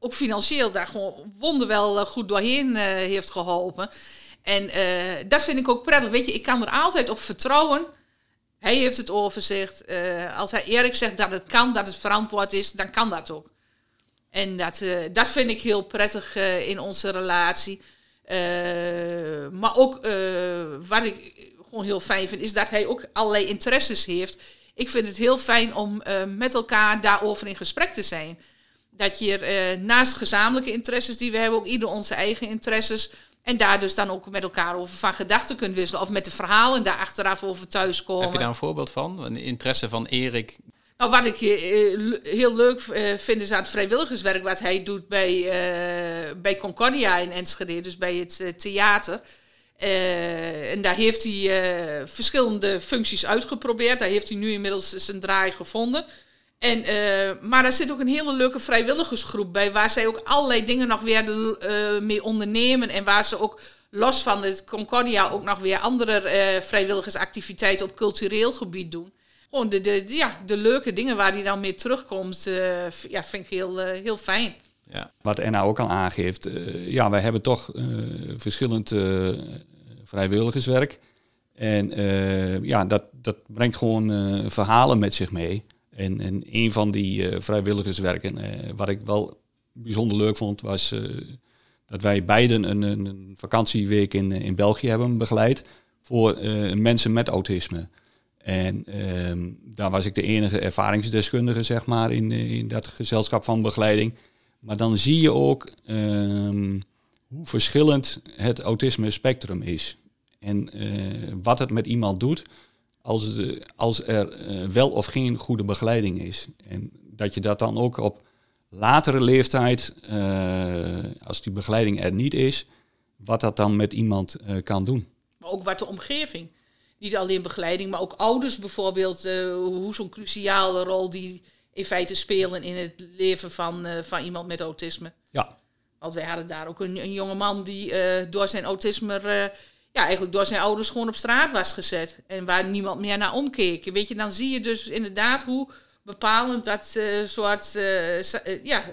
Speaker 3: ook financieel daar gewoon wonderwel goed doorheen heeft geholpen. En uh, dat vind ik ook prettig. Weet je, ik kan er altijd op vertrouwen. Hij heeft het overzicht. Uh, als hij Erik zegt dat het kan, dat het verantwoord is, dan kan dat ook. En dat, uh, dat vind ik heel prettig in onze relatie. maar ook wat ik gewoon heel fijn vind, is dat hij ook allerlei interesses heeft. Ik vind het heel fijn om met elkaar daarover in gesprek te zijn. dat je naast gezamenlijke interesses die we hebben, ook ieder onze eigen interesses. En daar dus dan ook met elkaar over van gedachten kunt wisselen. Of met de verhalen daar achteraf over thuiskomen.
Speaker 1: Heb je daar een voorbeeld van? Een interesse van Erik?
Speaker 3: Nou, wat ik heel leuk vind is aan het vrijwilligerswerk wat hij doet bij, bij Concordia in Enschede. Dus bij het theater. Uh, en daar heeft hij uh, verschillende functies uitgeprobeerd. Daar heeft hij nu inmiddels zijn draai gevonden. En, uh, maar daar zit ook een hele leuke vrijwilligersgroep bij, waar zij ook allerlei dingen nog weer mee ondernemen. En waar ze ook los van het Concordia ook nog weer andere vrijwilligersactiviteiten op cultureel gebied doen. Gewoon de, de, ja, de leuke dingen waar hij dan mee terugkomt, ja, vind ik heel, heel fijn.
Speaker 2: Ja. Wat Enna ook al aangeeft, ja, wij hebben toch verschillend vrijwilligerswerk. En ja, dat, dat brengt gewoon verhalen met zich mee. En, en een van die vrijwilligerswerken, wat ik wel bijzonder leuk vond, was dat wij beiden een, een, vakantieweek in, in België hebben begeleid voor mensen met autisme. En ehm, daar was ik de enige ervaringsdeskundige, zeg maar, in, in dat gezelschap van begeleiding. Maar dan zie je ook um, hoe verschillend het autisme spectrum is. En uh, wat het met iemand doet als, als er uh, wel of geen goede begeleiding is. En dat je dat dan ook op latere leeftijd, uh, als die begeleiding er niet is, wat dat dan met iemand kan doen.
Speaker 3: Maar ook wat de omgeving. Niet alleen begeleiding, maar ook ouders bijvoorbeeld. hoe zo'n cruciale rol die in feite spelen in het leven van, van iemand met autisme.
Speaker 2: Ja.
Speaker 3: Want wij hadden daar ook een, een jonge man die door zijn autisme, ja, eigenlijk door zijn ouders gewoon op straat was gezet. En waar niemand meer naar omkeek. Weet je, dan zie je dus inderdaad hoe bepalend dat soort ja,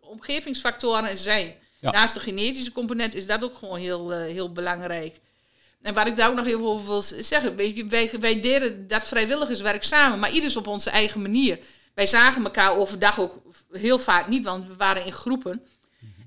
Speaker 3: omgevingsfactoren zijn. Ja. Naast de genetische component is dat ook gewoon heel, heel belangrijk. En waar ik daar ook nog heel veel over wil zeggen, weet je, wij, wij deden dat vrijwilligerswerk samen, maar ieders op onze eigen manier. Wij zagen elkaar overdag ook heel vaak niet, want we waren in groepen.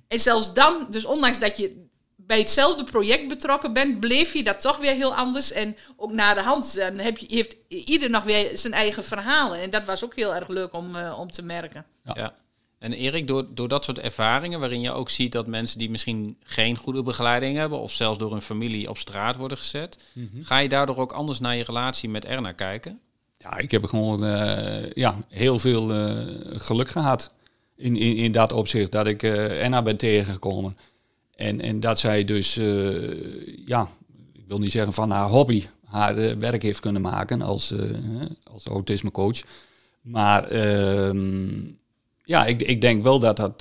Speaker 3: En zelfs dan, dus ondanks dat je bij hetzelfde project betrokken bent, bleef je dat toch weer heel anders. En ook na de hand dan heb je, heeft ieder nog weer zijn eigen verhalen. En dat was ook heel erg leuk om, uh, om te merken.
Speaker 1: Ja. ja. En Erik, door, door dat soort ervaringen, waarin je ook ziet dat mensen die misschien geen goede begeleiding hebben, of zelfs door hun familie op straat worden gezet, mm -hmm. ga je daardoor ook anders naar je relatie met Erna kijken?
Speaker 2: Ja, ik heb gewoon uh, ja, heel veel uh, geluk gehad in, in, in dat opzicht. Dat ik uh, Enna ben tegengekomen. En, en dat zij dus, ja, ik wil niet zeggen van haar hobby, haar werk heeft kunnen maken als, als autismecoach. Maar ehm, ja, ik, ik denk wel dat dat,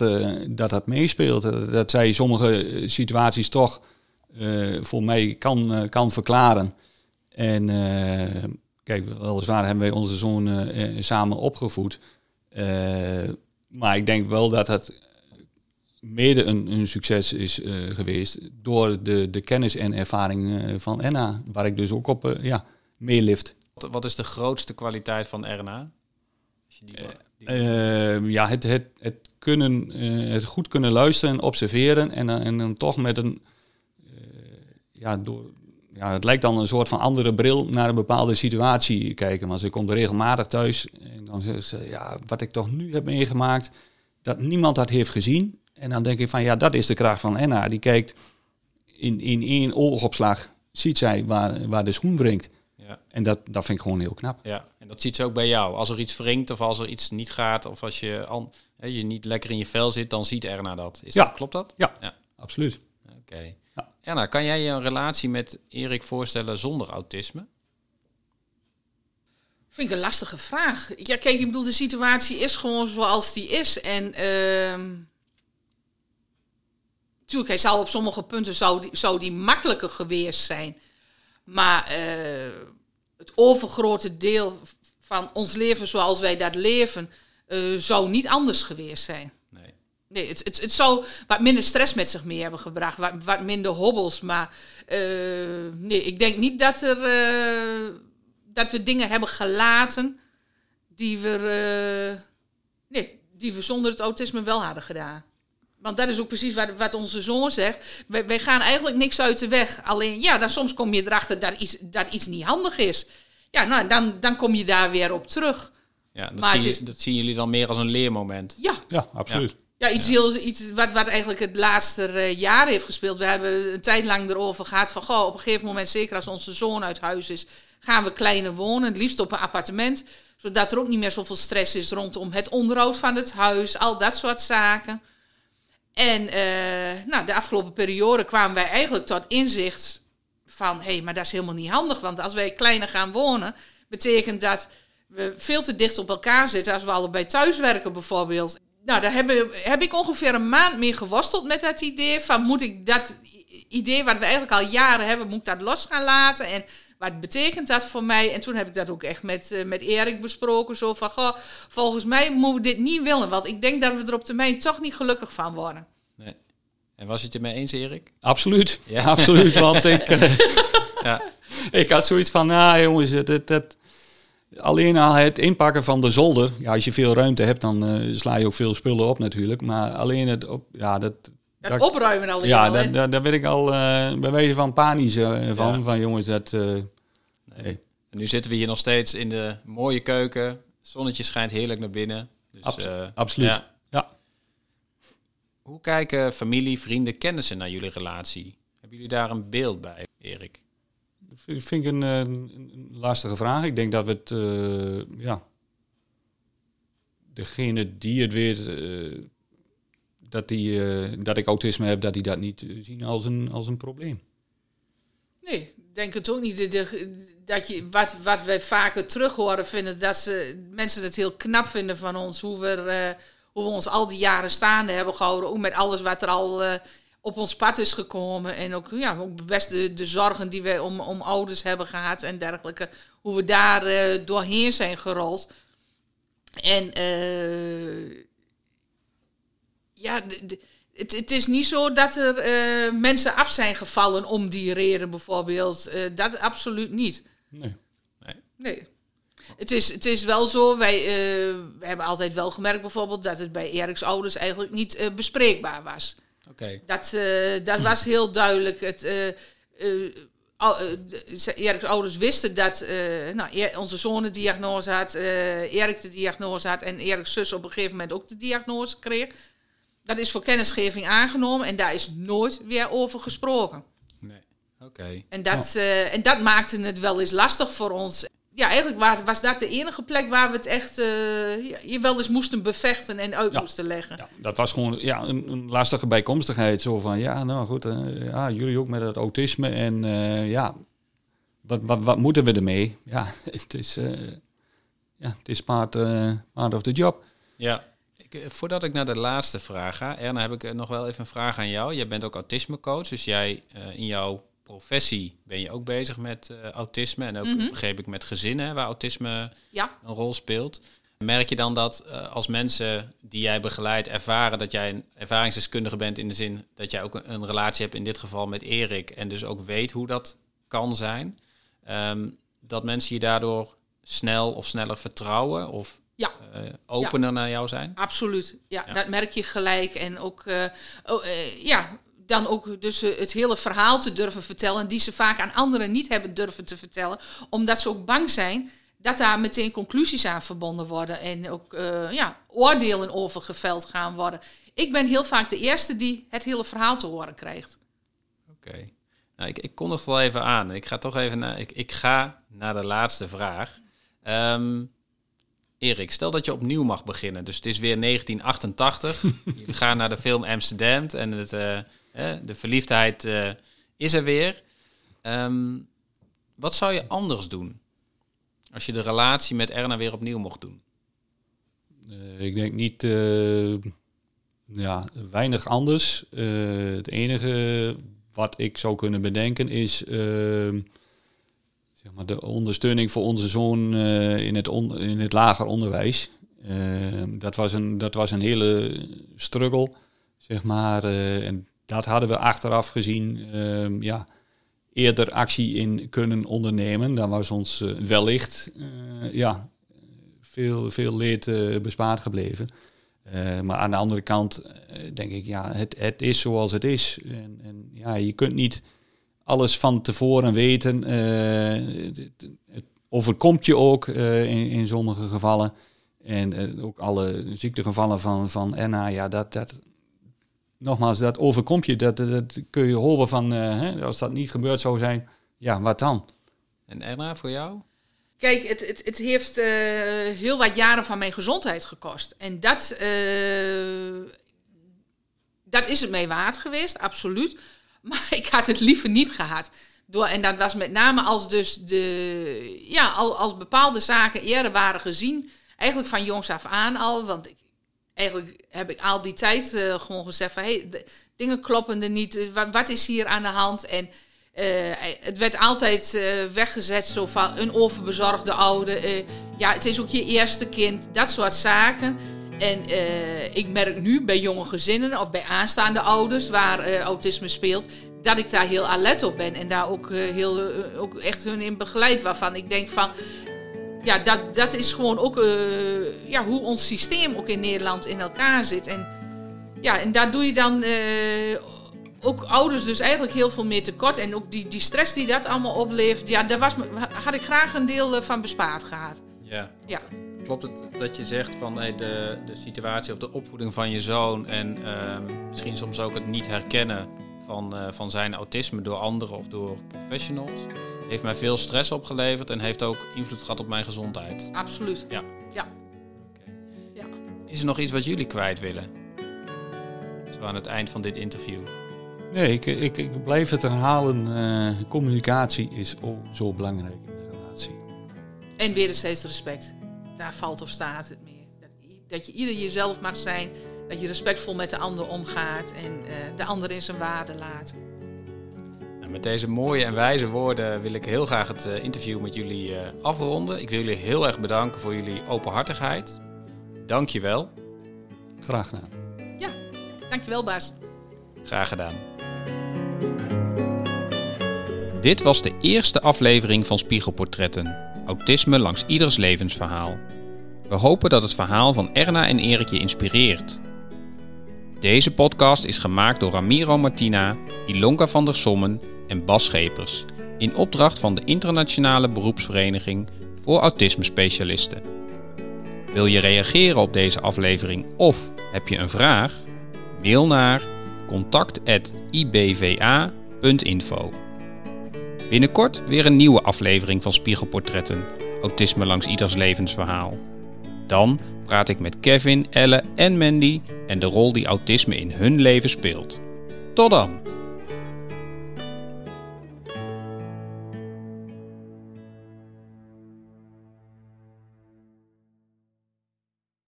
Speaker 2: dat, dat meespeelt. Dat zij sommige situaties toch voor mij kan, kan verklaren. En Kijk, weliswaar hebben wij onze zoon samen opgevoed. Maar ik denk wel dat het mede een, een succes is uh, geweest door de, de kennis en ervaring van Erna, waar ik dus ook op ja, meelift.
Speaker 1: Wat, wat is de grootste kwaliteit van Erna?
Speaker 2: Ehm, ja, het, het, het, kunnen, het goed kunnen luisteren en observeren en, en dan toch met een, ja, door, ja, het lijkt dan een soort van andere bril naar een bepaalde situatie kijken. Maar ze komt regelmatig thuis en dan zegt ze, ja, wat ik toch nu heb meegemaakt, dat niemand dat heeft gezien. En dan denk ik van, ja, dat is de kracht van Enna. Die kijkt in, in één oogopslag, ziet zij waar, waar de schoen wringt. Ja. En dat, dat vind ik gewoon heel knap.
Speaker 1: Ja, en dat ziet ze ook bij jou. Als er iets wringt of als er iets niet gaat of als je, al, hè, je niet lekker in je vel zit, dan ziet Erna dat. Is
Speaker 2: ja.
Speaker 1: dat klopt dat?
Speaker 2: Ja, ja. absoluut.
Speaker 1: Oké. Erna, kan jij je een relatie met Erik voorstellen zonder autisme?
Speaker 3: Vind ik een lastige vraag. Ja, kijk, ik bedoel, de situatie is gewoon zoals die is. En uh, natuurlijk, hij zou op sommige punten zou die, zou die makkelijker geweest zijn. Maar uh, het overgrote deel van ons leven zoals wij dat leven, uh, zou niet anders geweest zijn. Nee, het, het, het zou wat minder stress met zich mee hebben gebracht, wat, wat minder hobbels. Maar uh, nee, ik denk niet dat, er, dat we dingen hebben gelaten die we, nee, die we zonder het autisme wel hadden gedaan. Want dat is ook precies wat, wat onze zoon zegt. Wij, wij, gaan eigenlijk niks uit de weg. Alleen, ja, dan soms kom je erachter dat iets, dat iets niet handig is. Ja, nou, dan, dan kom je daar weer op terug.
Speaker 1: Ja, dat, zien, dat zien jullie dan meer als een leermoment.
Speaker 3: Ja,
Speaker 2: ja absoluut.
Speaker 1: Ja.
Speaker 3: Ja, iets, heel, iets wat, wat eigenlijk het laatste eh, jaar heeft gespeeld. We hebben een tijd lang erover gehad van... Goh, op een gegeven moment, zeker als onze zoon uit huis is... gaan we kleiner wonen, het liefst op een appartement. Zodat er ook niet meer zoveel stress is rondom het onderhoud van het huis. Al dat soort zaken. En eh, nou, de afgelopen periode kwamen wij eigenlijk tot inzicht van... hé, hey, maar dat is helemaal niet handig. Want als wij kleiner gaan wonen, betekent dat we veel te dicht op elkaar zitten... als we allebei thuiswerken bijvoorbeeld. Nou, daar heb, heb ik ongeveer een maand mee geworsteld met dat idee van... moet ik dat idee wat we eigenlijk al jaren hebben, moet ik dat los gaan laten... En wat betekent dat voor mij? En toen heb ik dat ook echt met, uh, met Erik besproken. Zo van, goh, volgens mij moeten we dit niet willen. Want ik denk dat we er op termijn toch niet gelukkig van worden.
Speaker 1: Nee. En was het je mee eens, Erik?
Speaker 2: Absoluut. Ja, absoluut. Want ik, uh, ja. ik had zoiets van, nou jongens, het, het, alleen al het inpakken van de zolder. Ja, als je veel ruimte hebt, dan uh, sla je ook veel spullen op natuurlijk. Maar alleen het, op, ja, dat...
Speaker 3: Het dat, opruimen alleen
Speaker 2: Ja,
Speaker 3: al,
Speaker 2: daar, daar werd ik al uh, bij wijze van panisch uh, van. Ja. Van jongens, dat... Uh,
Speaker 1: nee. En nu zitten we hier nog steeds in de mooie keuken. Zonnetje schijnt heerlijk naar binnen. Dus,
Speaker 2: Abs absoluut. Ja. ja.
Speaker 1: Hoe kijken familie, vrienden, kennissen naar jullie relatie? Hebben jullie daar een beeld bij, Erik?
Speaker 2: Dat vind ik een, een, lastige vraag. Ik denk dat we het... ja, degene die het weet dat, die, uh, dat ik autisme heb, dat die dat niet zien als een, als een probleem.
Speaker 3: Nee, denk het ook niet. De, dat je, wat, wat wij vaker terug horen vinden, dat ze, mensen het heel knap vinden van ons. Hoe we, uh, hoe we ons al die jaren staande hebben gehouden. Ook met alles wat er al op ons pad is gekomen. En ook, ja, ook best de, de zorgen die wij om, om ouders hebben gehad en dergelijke. Hoe we daar doorheen zijn gerold. En ja, het, het, is niet zo dat er uh, mensen af zijn gevallen om die reden bijvoorbeeld. Uh, dat absoluut niet.
Speaker 2: Nee.
Speaker 3: Nee. nee. Het, is, het is wel zo, wij uh, we hebben altijd wel gemerkt bijvoorbeeld dat het bij Eriks ouders eigenlijk niet bespreekbaar was.
Speaker 1: Oké.
Speaker 3: Okay. Dat, dat was heel duidelijk. Het, Eriks ouders wisten dat nou, onze zoon de diagnose had, Erik de diagnose had en Eriks zus op een gegeven moment ook de diagnose kreeg. Dat is voor kennisgeving aangenomen en daar is nooit weer over gesproken.
Speaker 1: Nee, oké.
Speaker 3: En, dat, uh, en dat maakte het wel eens lastig voor ons. Ja, eigenlijk was, was dat de enige plek waar we het echt uh, je wel eens moesten bevechten en uit
Speaker 2: ja.
Speaker 3: moesten leggen.
Speaker 2: Ja, dat was gewoon ja, een, een lastige bijkomstigheid. Zo van, ja, nou goed, uh, ja, jullie ook met het autisme. En ja, wat, wat, wat moeten we ermee? Ja, het is, ja, het is part, part of the job.
Speaker 1: Ja, ik, voordat ik naar de laatste vraag ga, Erna, heb ik nog wel even een vraag aan jou. Jij bent ook autismecoach, dus jij uh, in jouw professie ben je ook bezig met uh, autisme en ook mm -hmm. begreep ik met gezinnen waar autisme
Speaker 3: ja.
Speaker 1: een rol speelt. Merk je dan dat uh, als mensen die jij begeleidt ervaren dat jij een ervaringsdeskundige bent in de zin dat jij ook een, een relatie hebt in dit geval met Erik en dus ook weet hoe dat kan zijn, um, dat mensen je daardoor snel of sneller vertrouwen of
Speaker 3: ja.
Speaker 1: Uh, opener ja. naar jou zijn?
Speaker 3: Absoluut. Ja, ja, dat merk je gelijk. En ook, uh, oh, uh, ja, dan ook dus het hele verhaal te durven vertellen, die ze vaak aan anderen niet hebben durven te vertellen, omdat ze ook bang zijn dat daar meteen conclusies aan verbonden worden en ook ja, oordelen over geveld gaan worden. Ik ben heel vaak de eerste die het hele verhaal te horen krijgt.
Speaker 1: Oké. Okay. Nou, ik, ik kondig wel even aan. Ik ga toch even naar, ik, ik ga naar de laatste vraag. Um, Erik, stel dat je opnieuw mag beginnen. Dus het is weer 1988. je gaat naar de film Amsterdam en het, uh, de verliefdheid uh, is er weer. Um, wat zou je anders doen als je de relatie met Erna weer opnieuw mocht doen?
Speaker 2: Uh, ik denk niet, ja, weinig anders. het enige wat ik zou kunnen bedenken is ehm, zeg maar, de ondersteuning voor onze zoon uh, in, het in het lager onderwijs. Uh, dat, was een, dat was een hele struggle, zeg maar. Uh, en dat hadden we achteraf gezien ja, eerder actie in kunnen ondernemen. Dan was ons wellicht ja, veel, veel leed bespaard gebleven. maar aan de andere kant denk ik, ja, het, het is zoals het is. En, en ja, je kunt niet alles van tevoren weten. Uh, het overkomt je ook uh, in, in, sommige gevallen. En eh, ook alle ziektegevallen van, van Enna, ja, dat, dat, nogmaals, dat overkomt je. Dat, dat kun je hopen van, eh, hè, als dat niet gebeurd zou zijn, ja, wat dan?
Speaker 1: En Erna, voor jou?
Speaker 3: Kijk, het, het, het heeft eh, heel wat jaren van mijn gezondheid gekost. En dat, eh, dat is het mee waard geweest, absoluut. Maar ik had het liever niet gehad. Door, en dat was met name als dus de, ja, al- als bepaalde zaken eerder waren gezien. Eigenlijk van jongs af aan al. Want ik, eigenlijk heb ik al die tijd eh, gewoon gezegd van... Hey, dingen kloppen er niet. eh, wa- wat is hier aan de hand? En eh, het werd altijd weggezet zo van een overbezorgde oude. ja, het is ook je eerste kind. Dat soort zaken. En eh, ik merk nu bij jonge gezinnen of bij aanstaande ouders waar eh, autisme speelt, dat ik daar heel alert op ben en daar ook, eh, heel, ook echt hun in begeleid. Waarvan ik denk van, ja, dat, dat is gewoon ook ja, hoe ons systeem ook in Nederland in elkaar zit. En, ja, en daar doe je dan ook ouders dus eigenlijk heel veel meer tekort. En ook die, die stress die dat allemaal oplevert, ja, daar was, had ik graag een deel van bespaard gehad.
Speaker 1: Ja.
Speaker 3: Ja.
Speaker 1: Klopt het dat je zegt van hey, de, de situatie of de opvoeding van je zoon en ehm, misschien soms ook het niet herkennen van, eh, van zijn autisme door anderen of door professionals, heeft mij veel stress opgeleverd en heeft ook invloed gehad op mijn gezondheid.
Speaker 3: Absoluut.
Speaker 1: Ja.
Speaker 3: Ja. Ja.
Speaker 1: Is er nog iets wat jullie kwijt willen? Zo aan het eind van dit interview.
Speaker 2: Nee, ik, ik, ik blijf het herhalen. eh, communicatie is oh, zo belangrijk.
Speaker 3: En wederzijds respect. Daar valt of staat het meer. Dat, dat je ieder jezelf mag zijn. Dat je respectvol met de ander omgaat. En eh, de ander in zijn waarde laat.
Speaker 1: Nou, met deze mooie en wijze woorden wil ik heel graag het eh, interview met jullie eh, afronden. Ik wil jullie heel erg bedanken voor jullie openhartigheid. Dank je wel.
Speaker 2: Graag gedaan.
Speaker 3: Ja, dankjewel Bas.
Speaker 1: Graag gedaan. Dit was de eerste aflevering van Spiegelportretten. Autisme langs ieders levensverhaal. We hopen dat het verhaal van Erna en Erik je inspireert. Deze podcast is gemaakt door Ramiro Martina, Ilonka van der Sommen en Bas Schepers. In opdracht van de Internationale Beroepsvereniging voor Autisme Specialisten. Wil je reageren op deze aflevering of heb je een vraag? Mail naar contact.ibva.info. Binnenkort weer een nieuwe aflevering van Spiegelportretten, Autisme langs ieders levensverhaal. Dan praat ik met Kevin, Elle en Mandy en de rol die autisme in hun leven speelt. Tot dan!